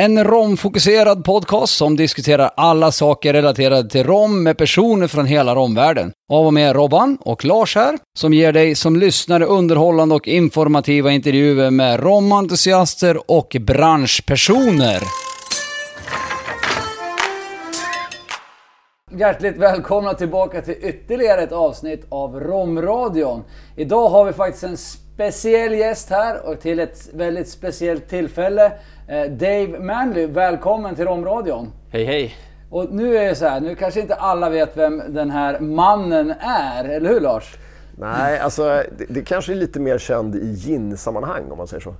En romfokuserad podcast som diskuterar alla saker relaterade till rom med personer från hela romvärlden. Av och med Robban och Lars här, som ger dig som lyssnare underhållande och informativa intervjuer med romentusiaster och branschpersoner. Hjärtligt välkomna tillbaka till ytterligare ett avsnitt av Romradion. Idag har vi faktiskt en speciell gäst här och till ett väldigt speciellt tillfälle. Eh, Dave Manley, välkommen till Romradion. Hej hej! Och nu är det så här, nu kanske inte alla vet vem den här mannen är, eller hur Lars? Nej, alltså det, det kanske är lite mer känd i gin-sammanhang om man säger så.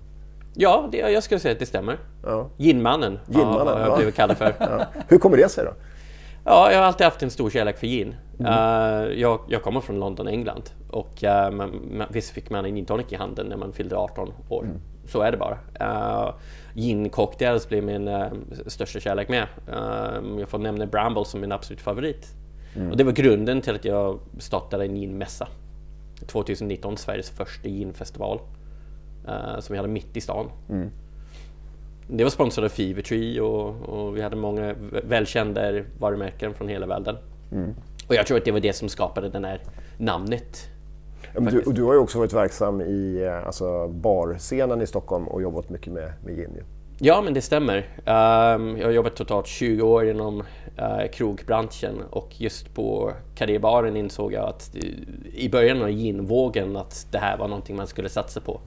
Ja, det, jag skulle säga att det stämmer. Ja. Ginmannen, Ginmannen, ja, har jag ja. blivit kallad för. Ja. Hur kommer det sig då? Jag har alltid haft en stor kärlek för gin. Eh, jag, jag kommer från London, England. Och uh, man, man, visst fick man en gin tonic i handen när man fyllde 18 år. Så är det bara. Uh, gin cocktails blev min uh, största kärlek med. Uh, jag får nämna Bramble som min absolut favorit. Och det var grunden till att jag startade en ginmässa. 2019, Sveriges första ginfestival. Uh, som vi hade mitt i stan. Det var sponsrat av Fevertree och, och vi hade många välkända varumärken från hela världen. Och jag tror att det var det som skapade den här namnet. Ja, Du, och du har ju också varit verksam i eh, alltså, barscenen i Stockholm och jobbat mycket med, med gin. Ja, men det stämmer. Ehm, jag har jobbat totalt 20 år inom uh, krogbranschen och just på Carrébaren insåg jag att eh, i början av ginvågen att det här var någonting man skulle satsa på.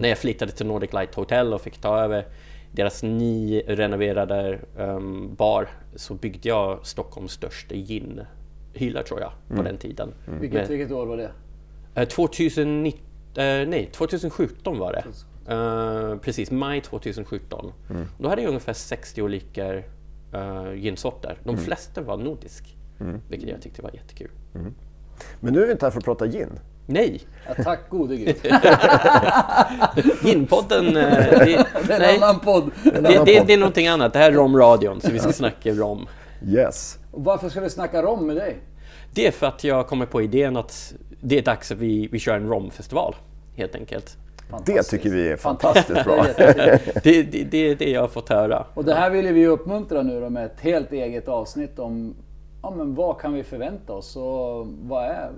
När jag flyttade till Nordic Light Hotel och fick ta över deras nyrenoverade um, bar så byggde jag Stockholms största ginhylla tror jag på den tiden. Vilket, Med- vilket år var det? Eh, 2019, eh, nej, 2017 var det. Eh, precis, maj 2017. Då hade jag ungefär 60 olika uh, ginsorter. De flesta var nordisk. Vilket jag tyckte var jättekul. Men nu är vi inte här för att prata gin. Nej, Ja, tack gode gud. ginpodden, uh, det, Det är en nej, annan podd. det, det, det är någonting annat. Det här är romradion, så vi ska snacka rom. Yes. Och varför ska vi snacka rom med dig? Det är för att jag kommer på idén att det är dags att vi, vi kör en romfestival, helt enkelt. Det tycker vi är fantastiskt bra. Det är jättekul. Det, det, det är det jag har fått höra. Och det här vill vi uppmuntra nu då med ett helt eget avsnitt om ja, men vad kan vi förvänta oss och vad är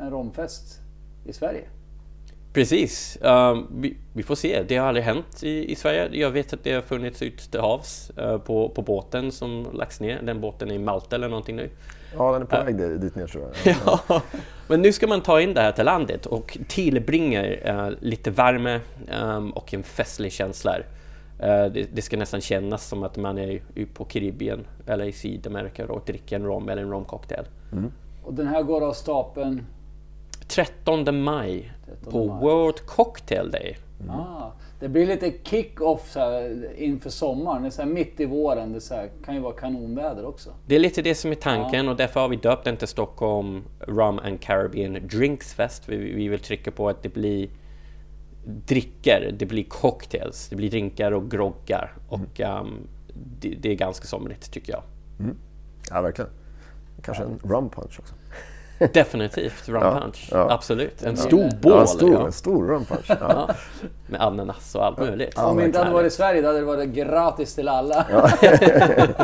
en romfest i Sverige? Precis. Um, vi, vi får se. Det har aldrig hänt i, i Sverige. Jag vet att det har funnits ute till havs eh, på, på båten som lagts ner. Den båten är i Malta eller någonting nu. Ja, den är på väg dit dit ner tror jag. Ja. Men nu ska man ta in det här till landet och tillbringa eh, lite värme ehm, och en festlig känsla. Eh, det, det ska nästan kännas som att man är på Karibien eller i Sydamerika och dricker en rom eller en romcocktail. Och den här går av stapeln. 13 maj 13 på maj. World Cocktail Day. Ah, det blir lite kick-off inför sommaren. Det är så här mitt i våren. Det så här, kan ju vara kanonväder också. Det är lite det som är tanken och därför har vi döpt den till Stockholm Rum and Caribbean Drinks Fest. Vi, vi vill trycka på att det blir dricker, det blir cocktails, det blir drinkar och groggar och ehm, det, det är ganska somrigt tycker jag. Ja, verkligen. Kanske en rum punch också. Definitivt rum Ja, punch, ja. absolut. En stor bål Ja, en stor, ja. en stor rum punch. Ja. Ja, med ananas och allt möjligt. Om vi inte hade varit i Sverige då hade det varit gratis till alla. Ja, det,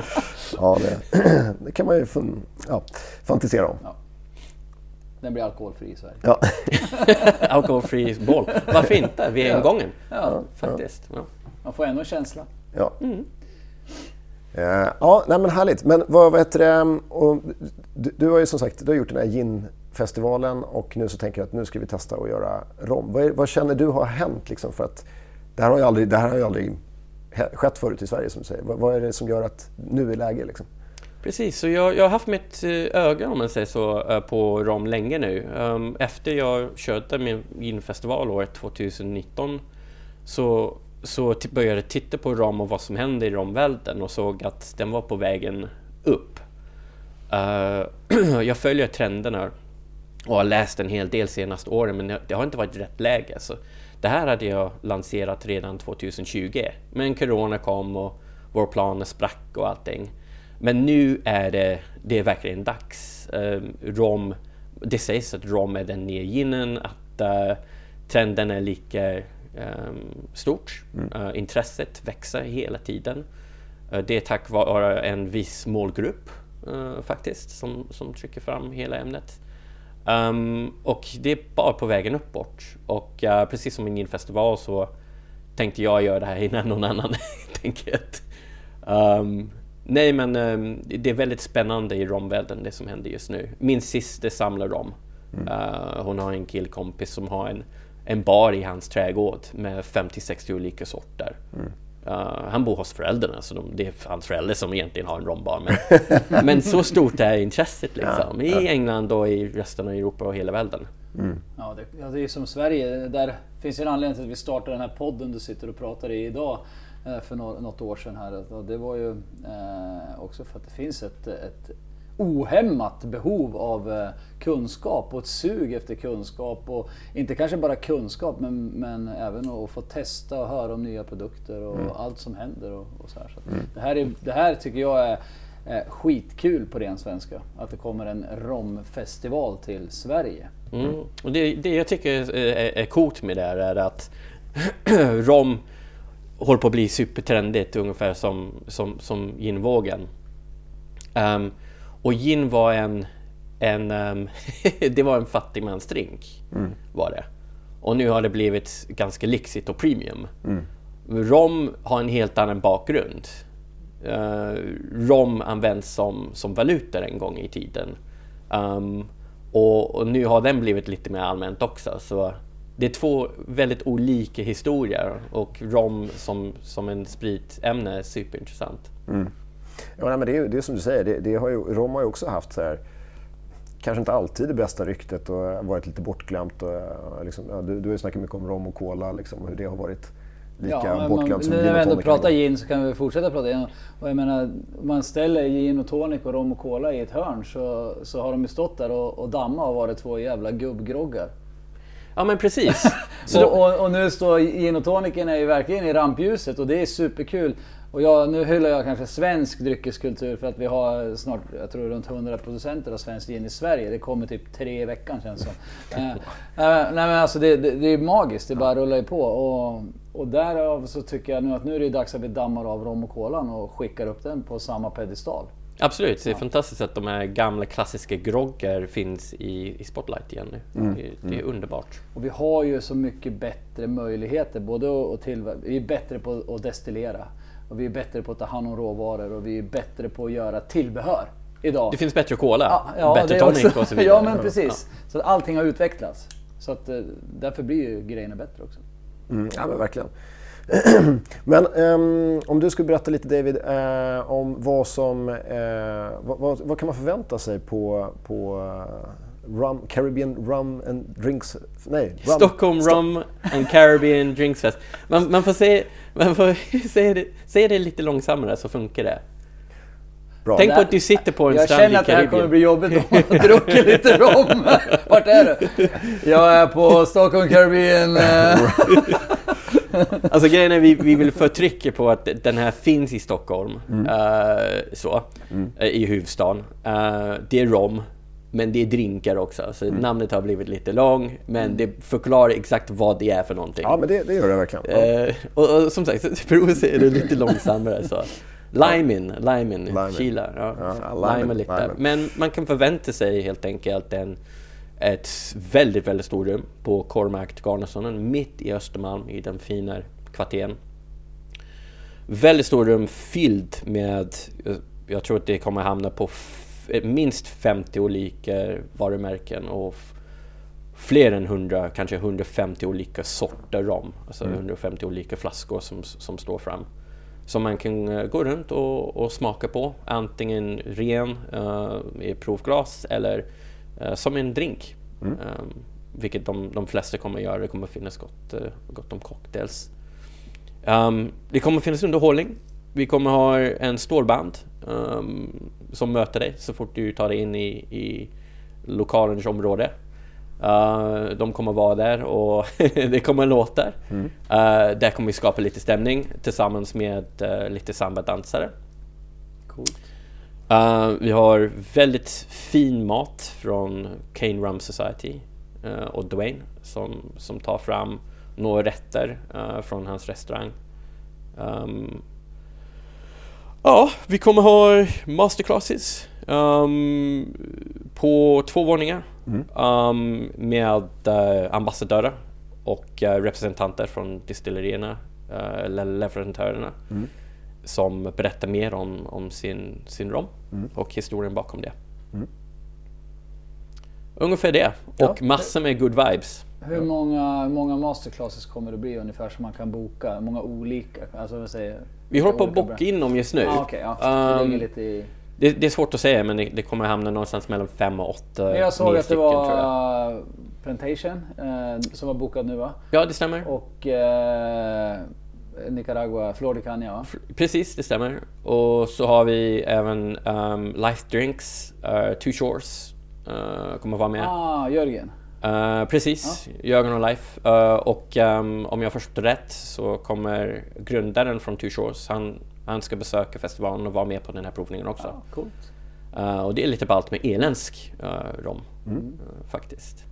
det kan man ju fun, ja, fantisera om. Den blir alkoholfri i Sverige. Ja. Alcoholfri bål. Varför inte? Vi är ingången. Ja, Faktiskt. Ja. man får ändå en känsla. Ja. Eh, ja, nej men härligt. Men vad, vad heter det? Och du, du har ju som sagt du har gjort den här ginfestivalen och nu så tänker jag att nu ska vi testa att göra rom. Vad, är, vad känner du har hänt liksom för att det här har ju aldrig, det här har ju aldrig skett förut i Sverige som du säger. Vad, vad är det som gör att nu är läge liksom? Precis, så jag, jag har haft mitt eh, öga om man säger så eh, på rom länge nu. Ehm, Efter jag körde min ginfestival året 2019 så, så började jag titta på rom och vad som hände i romvärlden och såg att den var på vägen upp. Eh, jag följer trenderna och har läst en hel del senaste åren men det har inte varit rätt läge. Så det här hade jag lanserat redan 2020 men Corona kom och vår plan sprack och allting. Men nu är det, det är verkligen dags. Um, rom, det sägs att rom är den nya ginen, att uh, trenden är lika um, stort. Mm. Uh, intresset växer hela tiden. Uh, det är tack vare en viss målgrupp faktiskt som, som trycker fram hela ämnet. Um, och det är bara på vägen uppåt. Och uh, precis som ingen festival så tänkte jag göra det här innan någon annan tänker um, Nej men um, det är väldigt spännande i romvärlden det som händer just nu. Min syster samlar rom. Mm. Uh, hon har en killkompis som har en, en bar i hans trädgård med 50-60 olika sorter. Mm. Uh, han bor hos föräldrarna, så de, det är hans föräldrar som egentligen har en rombar. Men, men så stort är intresset liksom, ja, i England och i resten av Europa och hela världen. Mm. Ja, det, ja, det är som Sverige. Där finns en anledning till att vi startade den här podden du sitter och pratar i idag eh, för något år sedan. Här. Det var ju eh, också för att det finns ett, ett ohämmat behov av eh, kunskap och ett sug efter kunskap. Och inte kanske bara kunskap men, men även att få testa och höra om nya produkter och mm. allt som händer. Och, och så här. Så mm. det, här är, det här tycker jag är skitkul på ren svenska. Att det kommer en romfestival till Sverige. Mm. Och det, det jag tycker är, är coolt med det här är att rom håller på att bli supertrendigt ungefär som, som, som ginvågen. Um, och gin var en, en um, det var en fattigmansdrink. Mm. Var det. Och nu har det blivit ganska lyxigt och premium. Mm. Rom har en helt annan bakgrund. Uh, rom används som, som valutor en gång i tiden. Um, och, och, nu har den blivit lite mer allmänt också. Så det är två väldigt olika historier och rom som, som en spritämne är superintressant. Mm. Ja, men det är, det är som du säger, det, det har ju, Rom har ju också haft så här, kanske inte alltid det bästa ryktet och varit lite bortglömt. Och, liksom, ja, du, du har ju snackat mycket om rom och cola liksom, och hur det har varit lika ja, bortglömt som gin och tonic. När vi ändå pratar gin så kan vi fortsätta prata gin. Och jag menar, om man ställer gin och tonic och rom och cola i ett hörn så, så har de ju stått där och, och damma och varit två jävla gubbgroggar. Ja men precis. och, och, och, nu står gin och tonicen är ju verkligen i rampljuset och det är superkul. Och jag, nu hyllar jag kanske svensk dryckeskultur för att vi har snart, jag tror runt 100% av svensk gin i Sverige. Det kommer typ tre i veckan känns det som. eh, nej men alltså det, det, det, är magiskt, det bara rullar ju på. Och, och därav så tycker jag nu att nu är det dags att vi dammar av rom och kolan och skickar upp den på samma pedestal. Absolut, det är ja. fantastiskt att de här gamla klassiska groggar finns i, i Spotlight igen nu. Mm. Det, det, är mm. underbart. Och vi har ju så mycket bättre möjligheter, både att tillverka, vi är bättre på att destillera och vi är bättre på att ta hand om råvaror och vi är bättre på att göra tillbehör. Idag. Det finns bättre cola, ja, ja, bättre tonic också. och så vidare. Ja men precis. Ja. Så att allting har utvecklats. Så att eh, därför blir ju grejerna bättre också. Mm, ja men verkligen. Men um, om du skulle berätta lite David uh, om vad som, uh, vad, vad, vad, kan man förvänta sig på, på uh, rum, Caribbean Rum and Drinks, nej. Rum, Stockholm Sto Rum and Caribbean Drinks Fest. Man, man får säga man får säga det, säga det lite långsammare så funkar det. Bra. Tänk på att du sitter på en strand i Karibien. Jag känner att det här kommer bli jobbigt om man druckit lite rom. Vart är du? Jag är på Stockholm Caribbean. alltså grejen är vi, vi vill förtrycka på att den här finns i Stockholm. Mm. Uh, så, mm. uh, I huvudstaden. Uh, det är rom. Men det är drinkar också, så mm. namnet har blivit lite lång. Men mm. det förklarar exakt vad det är för någonting. Ja, men det, det gör det verkligen. Ja. och, och, som sagt, prova är det lite långsammare. Så. Limen, limen, Kila. Ja, ja. Men man kan förvänta sig helt enkelt en ett väldigt, väldigt stort rum på Cormac Garnasonen mitt i Östermalm i den fina kvarteren. Väldigt stort rum fylld med, jag tror att det kommer hamna på minst 50 olika varumärken och fler än 100, kanske 150 olika sorter rom. Alltså mm. 150 olika flaskor som, som står fram. Som man kan uh, gå runt och, och, smaka på. Antingen ren uh, i provglas eller uh, som en drink. Mm. Um, vilket de, de flesta kommer göra. Det kommer finnas gott, uh, gott om cocktails. Um, det kommer finnas underhållning. Vi kommer ha en stålband um, som möter dig så fort du tar dig in i, i lokalens område. Eh, de kommer vara där och det kommer låtar. Uh, där kommer vi skapa lite stämning tillsammans med eh, lite sambadansare. Coolt. Uh, vi har väldigt fin mat från Kane Rum Society uh, och Dwayne som, som tar fram några rätter uh, från hans restaurang. Um, ja, vi kommer ha masterclasses um, på två våningar um, med uh, ambassadörer och uh, representanter från distillerierna, uh, eller leverantörerna som berättar mer om, om sin, sin rom och historien bakom det. Ungefär det. Och massor med good vibes. Hur många, hur många masterclasses kommer det bli ungefär som man kan boka? Hur många olika? Alltså vad säger Vi håller på att bocka in dem just nu. Ah, Okej, ja. det Um, ligger lite i... det, det är svårt att säga men det, det kommer hamna någonstans mellan fem och åtta, Men jag såg att det stycken var Plantation eh, som var bokad nu va? Ja, det stämmer. Och eh, Nicaragua, Flor de Caña va? Precis, det stämmer. Och så har vi även um, Life Drinks, uh, Two Shores uh, kommer vara med. Ah, Jörgen. Uh, precis, Jörgen och Life. Uh, och um, om jag det rätt så kommer grundaren från Two Shores, han, han ska besöka festivalen och vara med på den här provningen också. Ja, coolt. Uh, och det är lite ballt med irländsk uh, rom uh, faktiskt.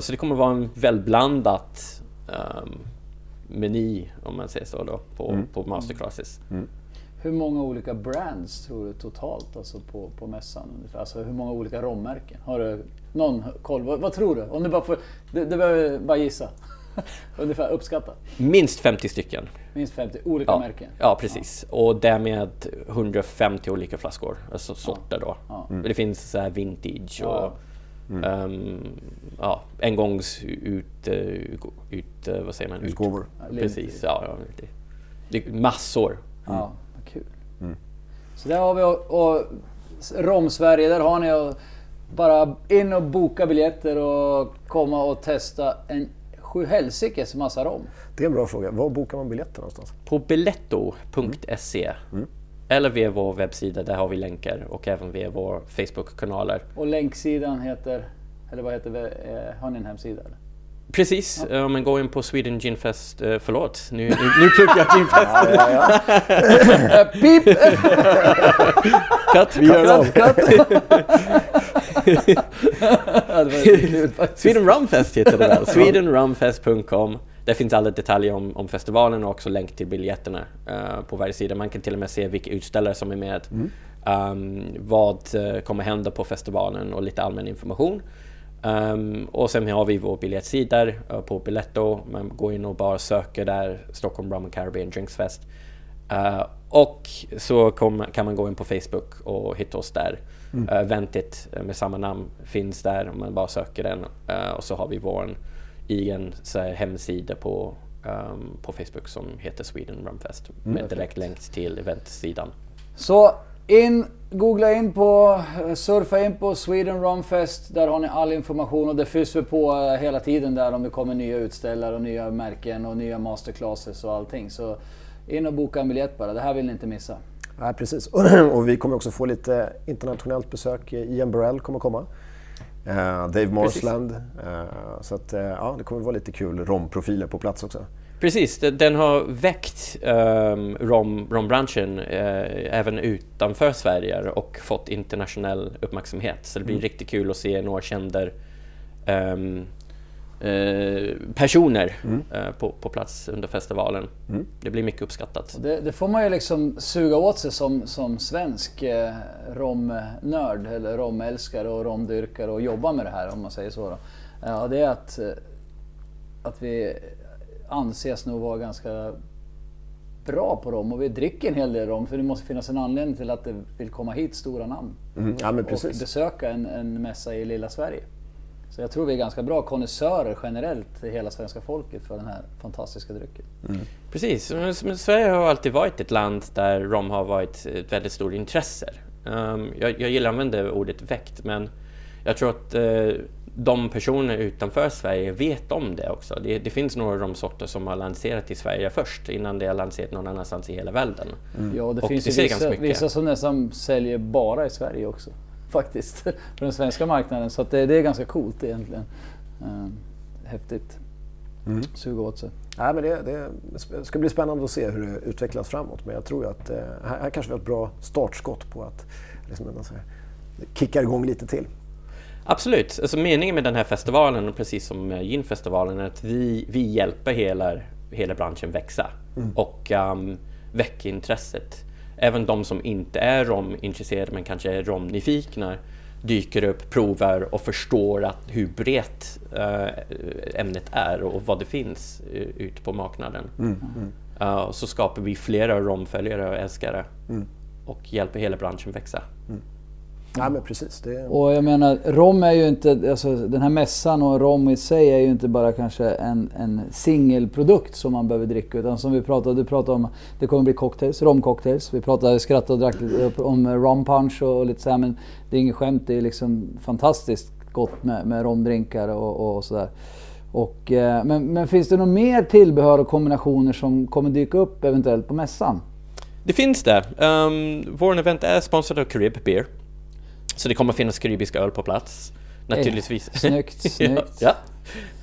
Så det kommer vara en välblandat um, meny om man säger så då på, på masterclasses. Hur många olika brands tror du totalt alltså på, på mässan? ungefär? Alltså hur många olika rommärken? Har du någon koll? Vad, vad tror du? Om du bara får... Du, du behöver bara gissa. ungefär uppskatta. Minst 50 stycken. Minst 50 olika Ja, märken. ja precis. Och därmed 150 olika flaskor, alltså sorter då. Ja. Det finns så här vintage och Ja. ehm, ja, engångs ut, eh, ut, eh, vad säger man? Ut- Utgåvor. Precis, ja. ja det, det är massor. Ja, kul. Så där har vi och, och Rom-Sverige, där har ni att bara in och boka biljetter och komma och testa en sjuhelsikes massa rom. Det är en bra fråga. Var bokar man biljetter någonstans? På biletto.se eller via vår webbsida, där har vi länkar och även via våra Facebook-kanaler. Och länksidan heter, eller vad heter det, eh, har ni en hemsida? Eller? Precis, eh, men gå in på Sweden Gin Fest, eh, förlåt, nu, nu, nu pluggar jag Gin Fest. Äh, pip! Cut, vi gör om. ja. Sweden Rum Fest heter det väl? Swedenrumfest.com Där finns alla detaljer om, om festivalen och också länk till biljetterna eh, på varje sida. Man kan till och med se vilka utställare som är med, um, vad eh, kommer hända på festivalen och lite allmän information. Um, och sen har vi vår biljettsida eh, på Biletto. Man går in och bara söker där Stockholm Rum and Caribbean Drinks Fest. Eh, och så kom, kan man gå in på Facebook och hitta oss där. Mm. Eventet eh, med samma namn finns där om man bara söker den. Eh, och så har vi vår egen så här, hemsida på, ehm, på Facebook som heter Sweden Rumfest med direkt länk till eventsidan. Så in, googla in på, eh, surfa in på Sweden Rum Fest. Där har ni all information och det fylls vi på eh, hela tiden där om det kommer nya utställare och nya märken och nya masterclasses och allting. Så in och boka en biljett bara, det här vill ni inte missa. Nej, precis. Och vi kommer också få lite internationellt besök. Ian Burrell kommer komma. Eh, Dave Marsland. Så att, ja, det kommer vara lite kul romprofiler på plats också. Precis, de- den har väckt um, rom, rombranschen eh, även utanför Sverige och fått internationell uppmärksamhet. Så det blir riktigt kul att se några kända ehm, eh, personer eh, på, på plats under festivalen. Det blir mycket uppskattat. Det, det får man ju liksom suga åt sig som, som svensk eh, romnörd eller romälskare och romdyrkare och jobba med det här om man säger så. Då. Ja, det är att, eh, att vi anses nog vara ganska bra på rom och vi dricker en hel del rom för det måste finnas en anledning till att det vill komma hit stora namn Mm. Ja, men och besöka en, en mässa i lilla Sverige. Så jag tror vi är ganska bra konnässörer generellt i hela svenska folket för den här fantastiska drycken. Precis, men Sverige har alltid varit ett land där rom har varit ett väldigt stort intresse. Um, jag, jag gillar att använda ordet väckt, men jag tror att eh, de personer utanför Sverige vet om det också. Det, det finns några romsorter som har lanserat i Sverige först, innan det har lanserat någon annanstans i hela världen. Ja, och det Och finns det ju vissa, ganska mycket. vissa som nästan säljer bara i Sverige också. faktiskt. För den svenska marknaden. Så att det, det är ganska coolt egentligen. Eh, häftigt. Suga åt sig. Nej, men det, det ska bli spännande att se hur det utvecklas framåt. Men jag tror att eh, här, här kanske vi har ett bra startskott på att liksom, kickar igång lite till. Absolut. Alltså meningen med den här festivalen, precis som ginfestivalen, är att vi, vi hjälper hela, hela branschen växa och um, väcka intresset. Även de som inte är romintresserade men kanske är romnyfikna dyker upp, provar och förstår att hur brett eh, ämnet är och vad det finns uh, ute på marknaden. Uh, så skapar vi flera romföljare och älskare och hjälper hela branschen växa. Ja, men precis. Det, Och jag menar, rom är ju inte, alltså den här mässan och rom i sig är ju inte bara kanske en, en singelprodukt som man behöver dricka. Utan som vi pratade, du pratade om, det kommer bli cocktails, romcocktails. Vi pratade, skrattade och drack lite om rom punch och lite så här, men det är inget skämt. Det är liksom fantastiskt gott med, med romdrinkar och, och sådär. Och, eh, men, men finns det något mer tillbehör och kombinationer som kommer dyka upp eventuellt på mässan? Det finns det. Um, vår event är sponsrad av Carib Beer. Så det kommer finnas karibisk öl på plats. Naturligtvis. snyggt, ja, snyggt. ja.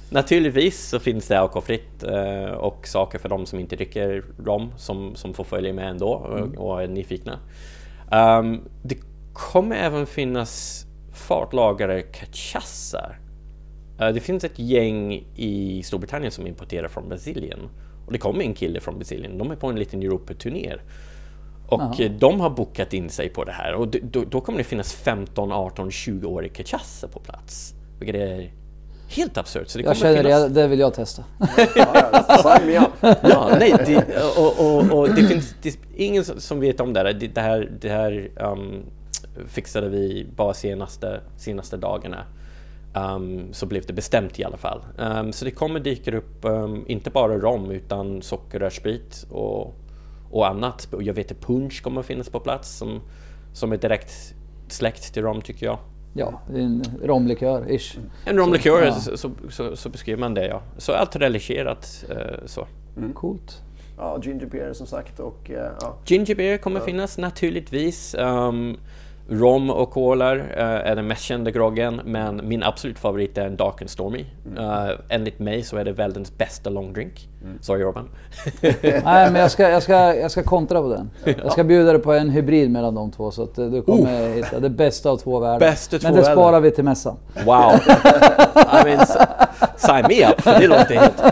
Naturligtvis så finns det alkoholfritt eh, och saker för de som inte dricker rom som, som får följa med ändå och, och är nyfikna. Um, det kommer även finnas fartlagare cachassar. Eh, det finns ett gäng i Storbritannien som importerar från Brasilien. Och det kommer en kille från Brasilien. De är på en liten Europaturné. Och eh, de har bokat in sig på det här. Och då, då kommer det finnas 15, 18, 20-åriga cachaça på plats. Vilket är helt absurt. Så det Jag känner finnas... det, det vill jag testa. Ja, nej, det, och, och, och det finns det, är ingen som vet om det här. Det, det här, det här um, fixade vi bara senaste, senaste dagarna. Um, så blev det bestämt i alla fall. Um, så det kommer dyka upp um, inte bara rom utan sockerrörssprit och, och annat. Jag vet att punch kommer att finnas på plats som, som är direkt släkt till rom tycker jag. Ja, det är en romlikör-ish. En romlikör, ja. så, så, så, så beskriver man det ja. Så allt religerat uh, så. Coolt. Ja, ginger beer som sagt och eh, ja. Ginger beer kommer finnas naturligtvis. Um, rom och kolar uh, är den mest kända groggen, men min absolut favorit är en Dark and Stormy. Uh, enligt mig så är det världens bästa långdrink. Sorry Robban. Nej, men jag ska, jag, ska, jag ska kontra på den. Jag ska bjuda dig på en hybrid mellan de två så att eh, du kommer hitta det bästa av två världar. Bästa två men det världar. sparar vi till mässan. Wow! I mean, sign me up, för det låter helt,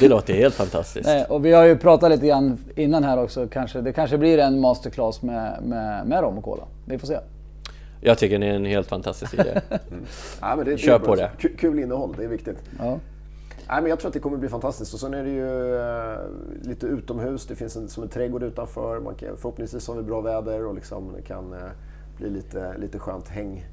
det låter helt fantastiskt. Nej, och vi har ju pratat lite grann innan här också. Kanske, det kanske blir en masterclass med, med, med rom och cola. Vi får se. Jag tycker det är en helt fantastisk idé. Ja, men det, Kör det på det. Kul, kul innehåll, det är viktigt. Ja. Nej, men jag tror att det kommer bli fantastiskt. Och sen är det ju eh, lite utomhus. Det finns en, som en trädgård utanför. Man kan, förhoppningsvis har vi bra väder och liksom det kan eh, bli lite, lite skönt häng.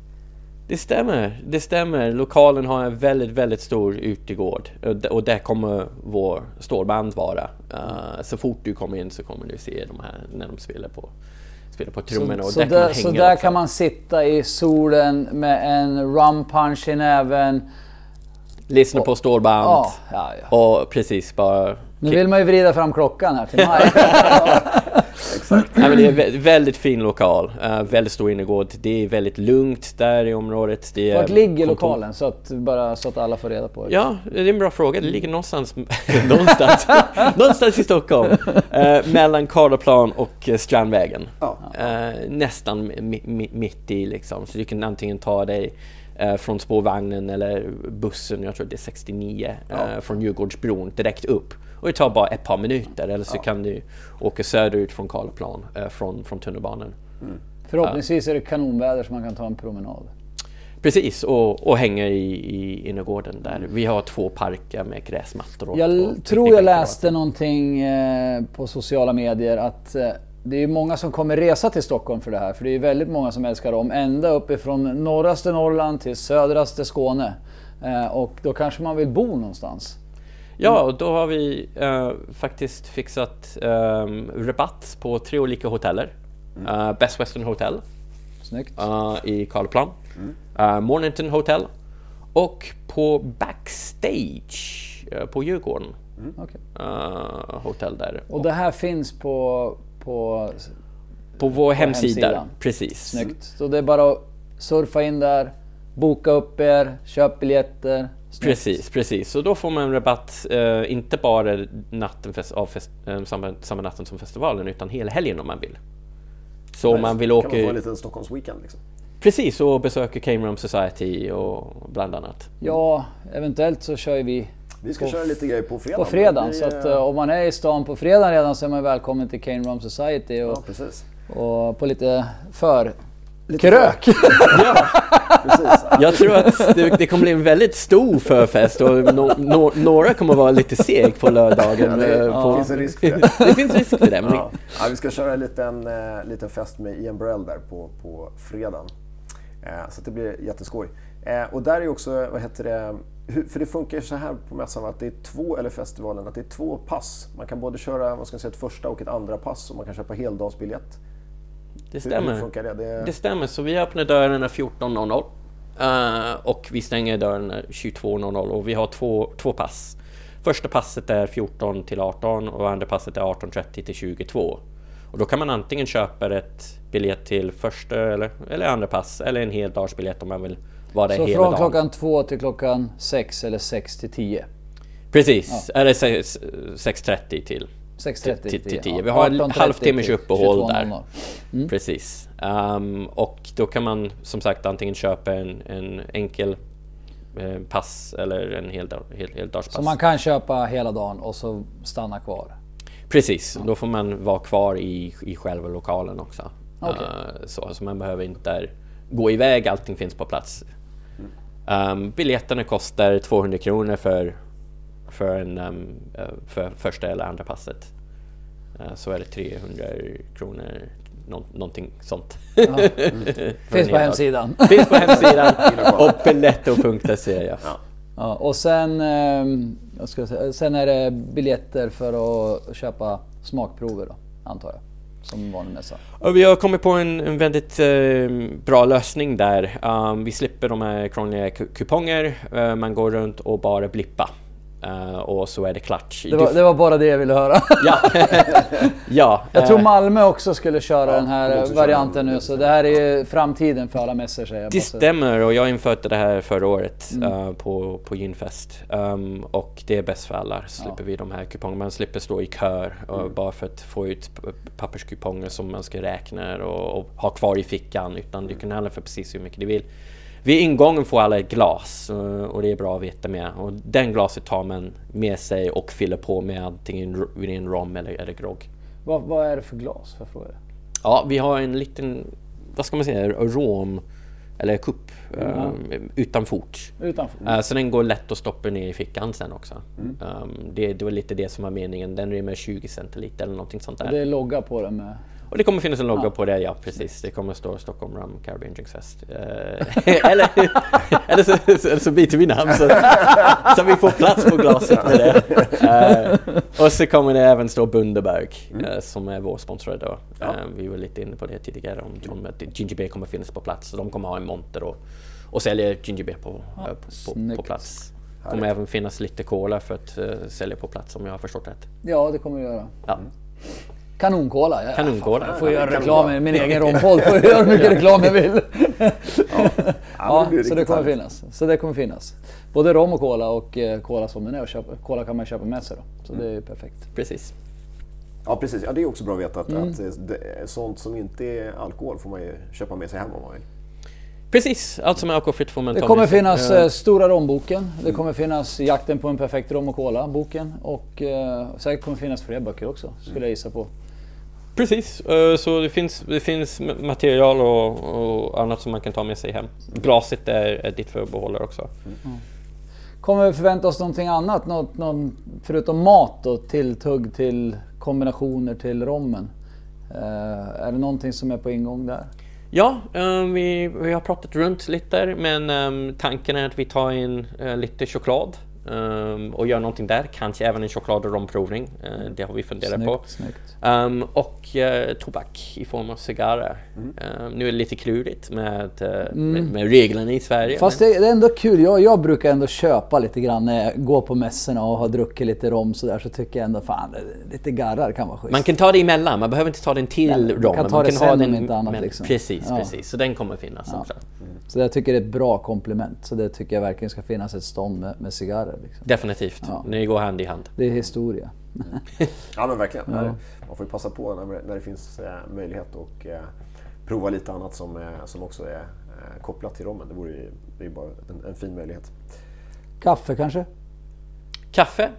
Det stämmer, det stämmer. Lokalen har en väldigt, väldigt stor utegård och och där kommer vår stålband vara. Uh, så fort du kommer in så kommer du se de här när de spelar på, spelar på trummorna och så där där, så där kan man sitta i solen med en rum punch i näven. Lyssna på stålband Ja, ja, ja. och precis bara... Nu vill man ju vrida fram klockan här till maj. Nej, men det är vä- väldigt fin lokal, uh, väldigt stor innergård. Det är väldigt lugnt där i området. Det är Vart ligger kontor- lokalen? Så att, bara så att alla får reda på det. Ja, det är en bra fråga. Det ligger någonstans, någonstans, någonstans i Stockholm. Eh, mellan Karlaplan och eh, Strandvägen. Ja. Eh, nästan mi, mi, mitt i liksom. Så du kan antingen ta dig från spårvagnen eller bussen, jag tror det är 69, eh, från Djurgårdsbron direkt upp. Och det tar bara ett par minuter. Eller så kan du åka söderut från Karlaplan, eh, från, från tunnelbanan. Förhoppningsvis är det kanonväder så man kan ta en promenad. Precis, och, och hänga i, i innergården där. Vi har två parker med gräsmattor. Och, Jag och tror jag läste någonting eh, på sociala medier att eh, det är många som kommer resa till Stockholm för det här. För det är väldigt många som älskar dem. Ända uppifrån norraste Norrland till södraste Skåne. Eh, och då kanske man vill bo någonstans. Ja, och då har vi eh, faktiskt fixat um, rabatt på tre olika hoteller. Eh, Best Western Hotel Snyggt. eh, i Karlaplan, uh, Mornington Hotel och på Backstage eh, på Djurgården. Okej. eh, hotell där. Och det här finns på, på på vår hemsida. hemsidan. Precis. Snyggt. Så det är bara att surfa in där, boka upp er, köp biljetter. Precis, precis. Så då får man rabatt, eh, inte bara natten fest, av fest, eh, samma, samma natten som festivalen, utan hela helgen om man vill. Så om man vill kan åka... man få en liten Stockholmsweekend liksom. Precis, och besöka Came Room Society och bland annat. Ja, eventuellt så kör vi Vi ska På- köra lite grejer på fredag. på fredagen. Det Så att eh, om man är i stan på fredagen redan så är man välkommen till Cane Rum Society Ja, och, precis. och på lite för Lite krök. Precis. Jag tror att det, det kommer bli en väldigt stor förfest och no, no, några kommer vara lite seg på lördagen. Ja, det, eh, på, det finns en risk för det. det finns risk för det. Men Ja. Ja, vi ska köra en liten, eh, liten fest med Ian Burrell där på, på fredagen. Eh, så det blir jätteskoj. Eh, och där är också, vad heter det, för det funkar så här på mässan att det är två, eller festivalen, att det är två pass. Man kan både köra vad ska jag säga, ett första och ett andra pass och man kan köpa heldagsbiljett. Det Hur, hur stämmer. funkar det? det Det stämmer, så vi öppnar dörrarna 14.00 eh, och vi stänger dörrarna 22.00 och vi har två, två pass. Första passet är 14 till 18 och andra passet är 18.30 till 22. Och då kan man antingen köpa ett biljett till första eller, eller andra pass eller en heldagsbiljett om man vill vara där Så hela från dagen. klockan två till klockan sex eller sex till tio. Precis, eller sex- 6.30 till 6.30 till, till ja. 10. Vi har en 18.30 halvtimmes uppehåll 22.00. där. Precis. Ehm, och då kan man som sagt antingen köpa en, en enkel eh, pass eller en hel, hel, heldagspass. Så man kan köpa hela dagen och så stanna kvar. Precis, då får man vara kvar i, i själva lokalen också. Okej. Eh, så, så man behöver inte gå iväg, allting finns på plats. Um, biljetterna kostar 200 kronor för, för, en, eh, för första eller andra passet. Eh, så är det 300 kronor, nå, någonting sånt. För en Finns på hemsidan. Finns på hemsidan och biletto.se. Ja. Ja, och sen, ehm, jag ska säga, sen är det biljetter för att köpa smakprover då, antar jag. Som vanlig mässa. Och vi har kommit på en, en väldigt eh, bra lösning där. Um, vi slipper de här krångliga ku- kuponger. Eh, man går runt och bara blippa. Eh, och så är det klart. Det var, det var bara det jag ville höra. Ja. ja. Jag tror eh, Malmö också skulle köra den de här varianten nu. Så det här är ju framtiden för alla mässor säger jag. Det stämmer och jag införde det här förra året Mm. eh, på, på Ginfest. Um, och det är bäst för alla. Slipper vi de här kupongerna. Man slipper stå i kör och Mm. bara för att få ut papperskuponger som man ska räkna och, och ha kvar i fickan. Utan du kan handla för precis hur mycket du vill. Vid ingången får alla ett glas eh, och det är bra att veta med. Och den glaset tar man med sig och fyller på med antingen rom eller, eller grogg. Vad, vad är det för glas? För fråga? Ja, vi har en liten, vad ska man säga, rom eller kupp eh, utan fot. Utanför? Eh, så den går lätt att stoppa ner i fickan sen också. Mm. Um, det, det var lite det som var meningen. Den rymmer 20 centiliter eller någonting sånt där. Det är logga på den med... Och det kommer finnas en logga på det, ja precis. Det kommer stå Stockholm Rum Caribbean Drinks Fest. Eh, eller, eller, så, eller så byter vi namn så, så vi får plats på glaset med det. Eh, och så kommer det även stå Bundaberg eh, som är vår sponsor då. Eh, vi var lite inne på det tidigare om, om att Ginger Beer kommer finnas på plats. Så de kommer ha en monter och, och sälja Ginger Beer på, eh, på, på, på plats. Det kommer även finnas lite cola för att sälja på plats om jag har förstått rätt. Ja, det kommer vi göra. Ja. Kanonkola. Ja, Kanonkola. Jag får göra reklam i min egen rompodd. Får göra hur mycket reklam jag vill. Ja, det blir så det kommer finnas. Så det kommer finnas. Både rom och cola och eh, cola som den är. Och köpa, cola kan man köpa med sig då. Så det är perfekt. Precis. Ja, precis. Ja, det är också bra att veta att, Mm. att det är sånt som inte är alkohol får man ju köpa med sig hem om man vill. Precis, allt som är alkoholfritt får man Det kommer finnas Eh, eh, Stora romboken. Det kommer finnas Jakten på en perfekt rom och cola boken. Och eh, säkert kommer finnas fler böcker också. Skulle jag gissa på. Precis, eh, så det finns, det finns material och, och annat som man kan ta med sig hem. Glaset är, är ditt förbehållare också. Kommer vi förvänta oss någonting annat? Något, någon, förutom mat och tilltugg till kombinationer till rommen. Eh, är det någonting som är på ingång där? Ja, eh, vi, vi har pratat runt lite men eh, tanken är att vi tar in eh, lite choklad eh, och gör någonting där. Kanske även en choklad och romprovning. Eh, det har vi funderat på. Snyggt, snyggt. Um, och eh, tobak i form av cigarrer. Mm. Um, nu är det lite klurigt med, eh, med, med reglerna i Sverige. Fast men- det, är ändå kul. Jag, jag brukar ändå köpa lite grann när jag går på mässorna och har druckit lite rom sådär. Så tycker jag ändå fan, lite garrar kan vara schysst. Man kan ta det emellan, man behöver inte ta den till Nej, man rom. kan ta det ha sen den om inte annat, liksom. Precis, Ja. precis. Så den kommer finnas också. Så jag tycker det är ett bra komplement. Så det tycker jag verkligen ska finnas ett stånd med, med cigarrer. Liksom. Definitivt. Ja. Ni går hand i hand. Det är historia. Ja men verkligen. Man får ju passa på när, när det finns eh, möjlighet och eh, prova lite annat som, eh, som också är eh, kopplat till rommen. Det vore ju, det är ju bara en, en fin möjlighet. Kaffe kanske? Kaffe?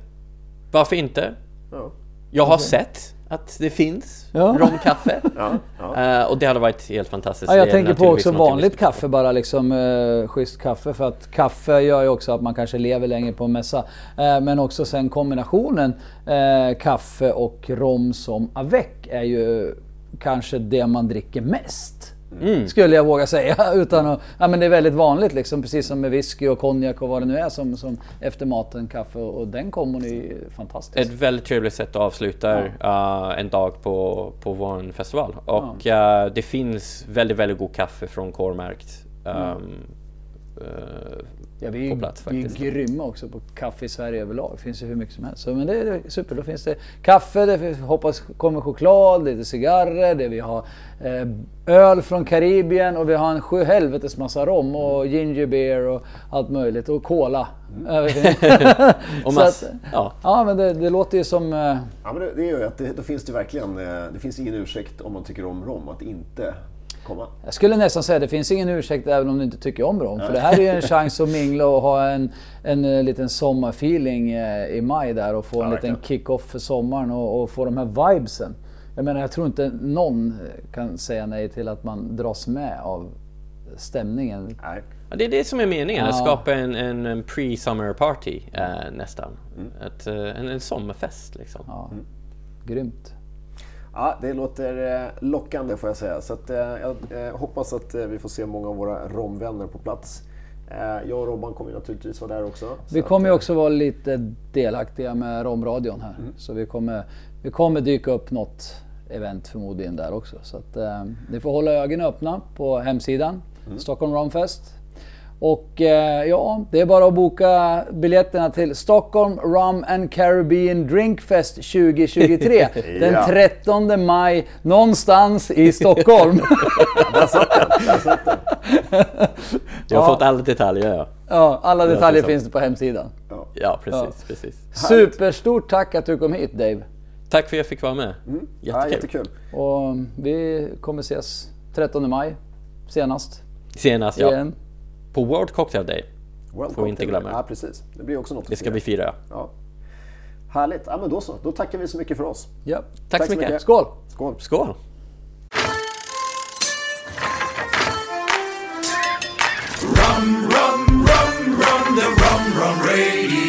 Varför inte? Ja. Jag har sett att det finns Ja. romkaffe. Ja, ja. Eh, och det hade varit helt fantastiskt. Ja, jag tänker på också vanligt kaffe bara liksom, eh, schysst kaffe. För att kaffe gör ju också att man kanske lever längre på en mässa. Eh, men också sen kombinationen eh, kaffe och rom som avec är ju kanske det man dricker mest. Mm. Skulle jag våga säga. Utan att, ja, men det är väldigt vanligt liksom, precis som med whisky och konjak och vad det nu är som, som efter maten, kaffe. Och den kombon är ju fantastisk. Ett väldigt trevligt sätt att avsluta eh, en dag på, på vår festival. Och eh, det finns väldigt, väldigt god kaffe från K-märkt. Um, eh, Ja, vi är, på ju- plats vi är grymma också på kaffe i Sverige överlag. Det finns ju hur mycket som helst. Så, men det är super. Då finns det kaffe, det finns, hoppas kommer choklad, lite cigarrer, det vi har eh, öl från Karibien och vi har en sjuhelvetes massa rom och ginger beer och allt möjligt. Och cola. Inte. och mass, att- ja. ja, men det, det låter ju som... Eh, Ja, men det, det gör ju att det, då finns det verkligen, eh, det finns ingen ursäkt om man tycker om rom att inte komma. Jag skulle nästan säga det finns ingen ursäkt även om du inte tycker om rom. För det här är ju en chans att mingla och ha en, en eh, liten sommarfeeling eh, i maj där och få en Ja, liten kick-off för sommaren och, och få de här vibesen. Jag menar, jag tror inte någon kan säga nej till att man dras med av stämningen. Nej. Ja, Det är det som är meningen, att Ja. skapa en, en, en pre-summer party eh, nästan. Mm. Ett, eh, en, en sommarfest liksom. Ja, Grymt. Ja, det låter eh, lockande får jag säga. Så att, eh, jag eh, hoppas att vi får se många av våra romvänner på plats. Jag och Robban kommer naturligtvis vara där också. Vi kommer att, också vara lite delaktiga med Romradion här. Så vi kommer, vi kommer dyka upp något event förmodligen där också. Så att, eh, ni får hålla ögonen öppna på hemsidan, Stockholm Romfest. Och eh, ja, det är bara att boka biljetterna till Stockholm Rum and Caribbean Drinkfest 2023. Den Ja. 13 maj någonstans i Stockholm. Där satt den! Där satt den. Jag har Ja. fått alla detaljer ja. ja, alla detaljer finns det på hemsidan. Ja. Ja, precis. Ja. precis. Superstort tack att du kom hit Dave. Tack för att jag fick vara med. Ja, Jättekul. jättekul. Och vi kommer ses 13 maj senast. Senast ja. På World Cocktail Day. World Får vi inte glömma. Ja, precis. Det blir också något att Det ska fira. vi fira. Ja. Härligt. Ja, men då så. Då tackar vi så mycket för oss. Ja. Tack, så mycket. Skål! Skål! Skål! Rum, rum, rum, rum, the rum, rum radio.